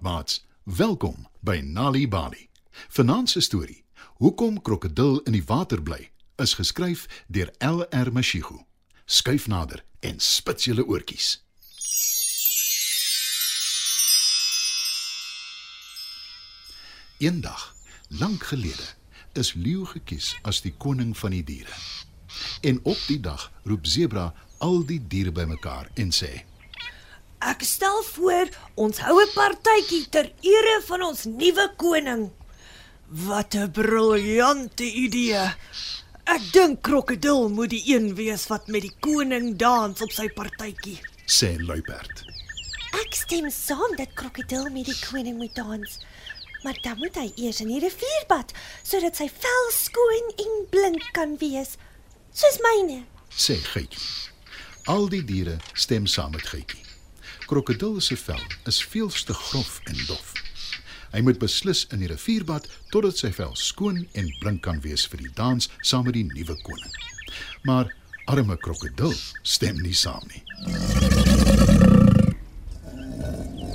Goeienaand maats. Welkom by Nali Bali. Vanaand se storie, Hoekom krokodil in die water bly, is geskryf deur LR Mashigu. Skuif nader en spits julle oortjies. Eendag, lank gelede, is leeu gekies as die koning van die diere. En op die dag roep Zebra al die diere bymekaar en sê: Ek stel voor ons hou 'n partytjie ter ere van ons nuwe koning. Wat 'n briljante idee. Ek dink krokodil moet die een wees wat met die koning dans op sy partytjie. sê luiperd. Ek stem saam dat krokodil met die koning moet dans. Maar dan moet hy eers in die rivier bad sodat sy vel skoon en blink kan wees, soos myne. sê Gietjie. Al die diere stem saam met Gietjie. Krokodil se vel is veels te grof en dof. Hy moet beslis in die rivier bad totdat sy vel skoon en blink kan wees vir die dans saam met die nuwe koning. Maar arme krokodil stem nie saam nie.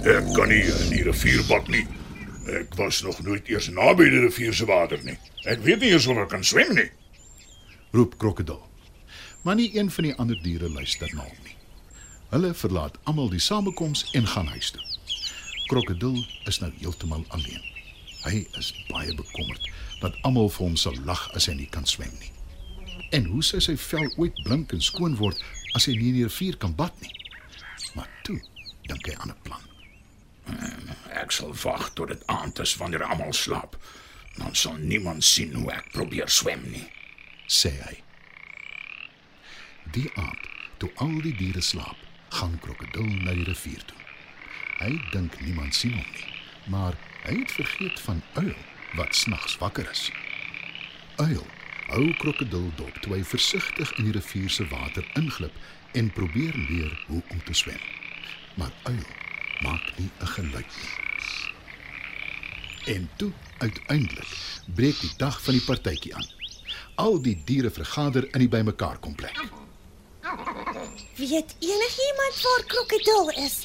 Ek kan nie in die rivier bad nie. Ek was nog nooit eers naby die rivier se water nie. Ek weet nie eens of ek kan swem nie. roep krokodil. Maar nie een van die ander diere luister na hom nie. Hulle verlaat almal die samekoms en gaan huis toe. Krokodil is nou heeltemal alleen. Hy is baie bekommerd dat almal vir hom sal lag as hy nie kan swem nie. En hoe sou sy vel ooit blink en skoon word as hy nie in die rivier kan bad nie? Maar toe dink hy aan 'n plan. Ek sal wag tot dit aand is wanneer almal slaap. Dan sal niemand sien hoe ek probeer swem nie. sê hy. Die aand, toe al die diere slaap, gaan krokodil na die rivier toe. Hy dink niemand sien hom nie, maar hy het vergeet van uil wat snags wakker is. Uil hou krokodil dop toe hy versigtig in die rivier se water inglip en probeer leer hoe om te swem. Maar uil maak nie 'n geluid nie. En toe uiteindelik breek die dag van die partytjie aan. Al die diere vergader in die bymekaar komplek. Weet enigiemand waar krokodil is?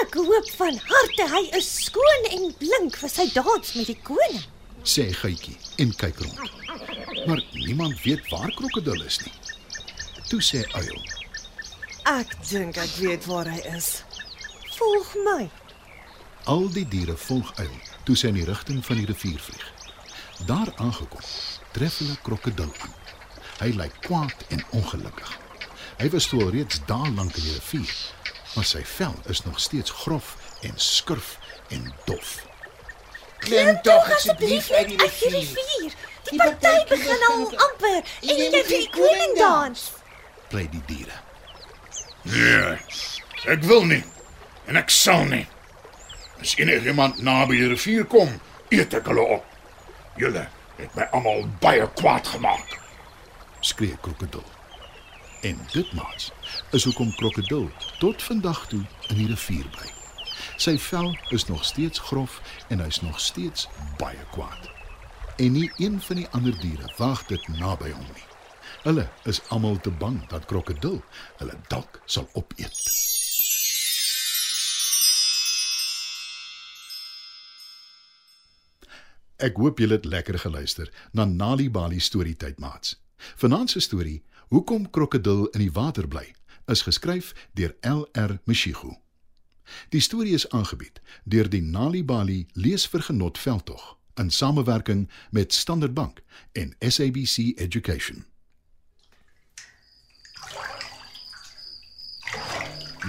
Ek hoop van harte hy is skoon en blink vir sy dans met die koning. sê Gietjie en kyk rond. Maar niemand weet waar krokodil is nie. Toe sê Uil: Ek dink ek weet waar hy is. Volg my. "Al die diere volg Uil toe sy in die rigting van die rivier vlieg. Daar aangekom, tref hulle krokodil aan. Hy lyk kwaad en ongelukkig. Hy was toe al reeds daar lank in die rivier, maar sy vel is nog steeds grof en skurf en dof. Klim tog asseblief uit die rivier. Die party begin al amper en jy vir die koning dans. Bly die diere. Nee. Ek wil nie en ek sal nie. As enigiemand naby die rivier kom, eet ek hulle op. Julle het my almal baie kwaad gemaak. skree krokodil. En dit maats is hoekom krokodil tot vandag toe in die rivier bly. Sy vel is nog steeds grof en hy's nog steeds baie kwaad. En nie een van die ander diere wag dit naby hom nie. Hulle is almal te bang dat krokodil hulle dalk sal opeet. Ek hoop julle het lekker geluister na Nali Bali storietyd maats. Vanaand se storie, Hoekom krokodil in die water bly, is geskryf deur LR Mashigu. Die storie is aangebied deur die Nali Bali leesvergenot veldtog in samewerking met Standard Bank en SABC Education.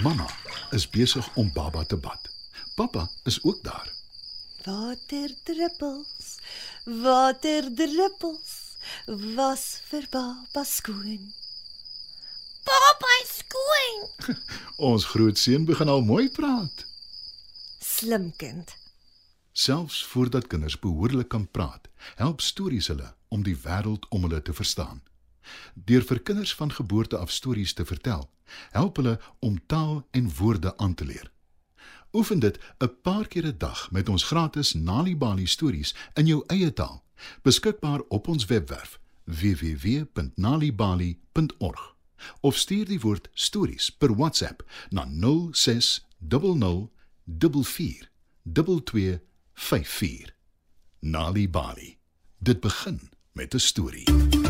Mamma is besig om baba te bad. Pappa is ook daar. Waterdruppels, waterdruppels was vir baba skoon. Is skoon. Ons grootseun begin al mooi praat. Slim kind. Selfs voordat kinders behoorlik kan praat, help stories hulle om die wêreld om hulle te verstaan. Deur vir kinders van geboorte af stories te vertel, help hulle om taal en woorde aan te leer. Oefen dit 'n paar keer 'n dag met ons gratis Nalibali stories in jou eie taal, beskikbaar op ons webwerf www.nalibali.org of stuur die woord stories per WhatsApp na 0600 44 2254. Nali Bali. Dit begin met 'n storie.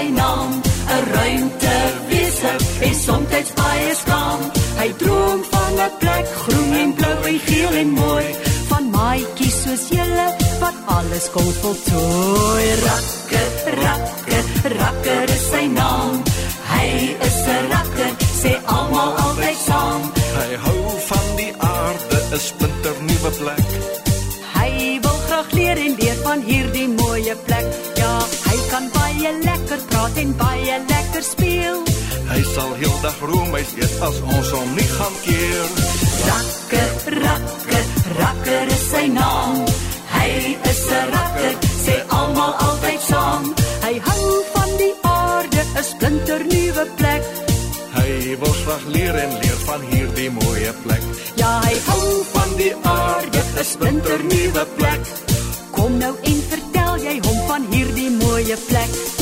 Sy naam. 'n Ruimtewese en soms baie skaam. Hy droom van 'n plek groen en blou en geel en mooi, van maatjies soos julle wat alles kom voltooi. Rakker, rakker, rakker is sy baie lekker speel. Hy sal heeldag roemuis eet as ons hom nie gaan keer. Rakker, rakker, rakker is sy naam. Hy is 'n rakker, sê almal altyd saam. Hy hou van die aarde, 'n splinter nuwe plek. Hy wil graag leer en leer van hierdie mooie plek. Ja, hy hou van die aarde, 'n splinter nuwe plek. Kom nou en vertel jy hom van hierdie mooie plek.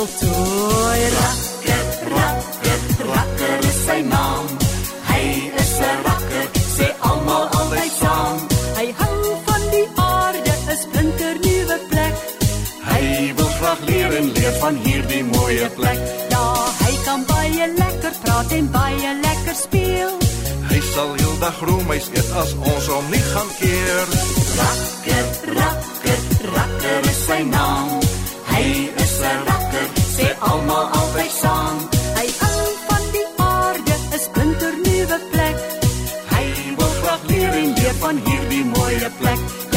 Voltooi. Rakker, rakker, rakker is sy naam. Hy is 'n rakker, sê almal altyd saam. Hy hou van die aarde, 'n splinter nuwe plek. Hy wil graag leer en leer van hierdie mooie plek. Ja, hy kan baie lekker praat en baie lekker speel. Hy sal heeldag roemuis eet as ons hom nie gaan keer. Rakker, rakker, rakker is sy naam. Hy is 'n sê almal altyd saam. Hy hou van die aarde, 'n splinter nuwe plek. Hy wil graag leer en leer van hierdie mooie plek.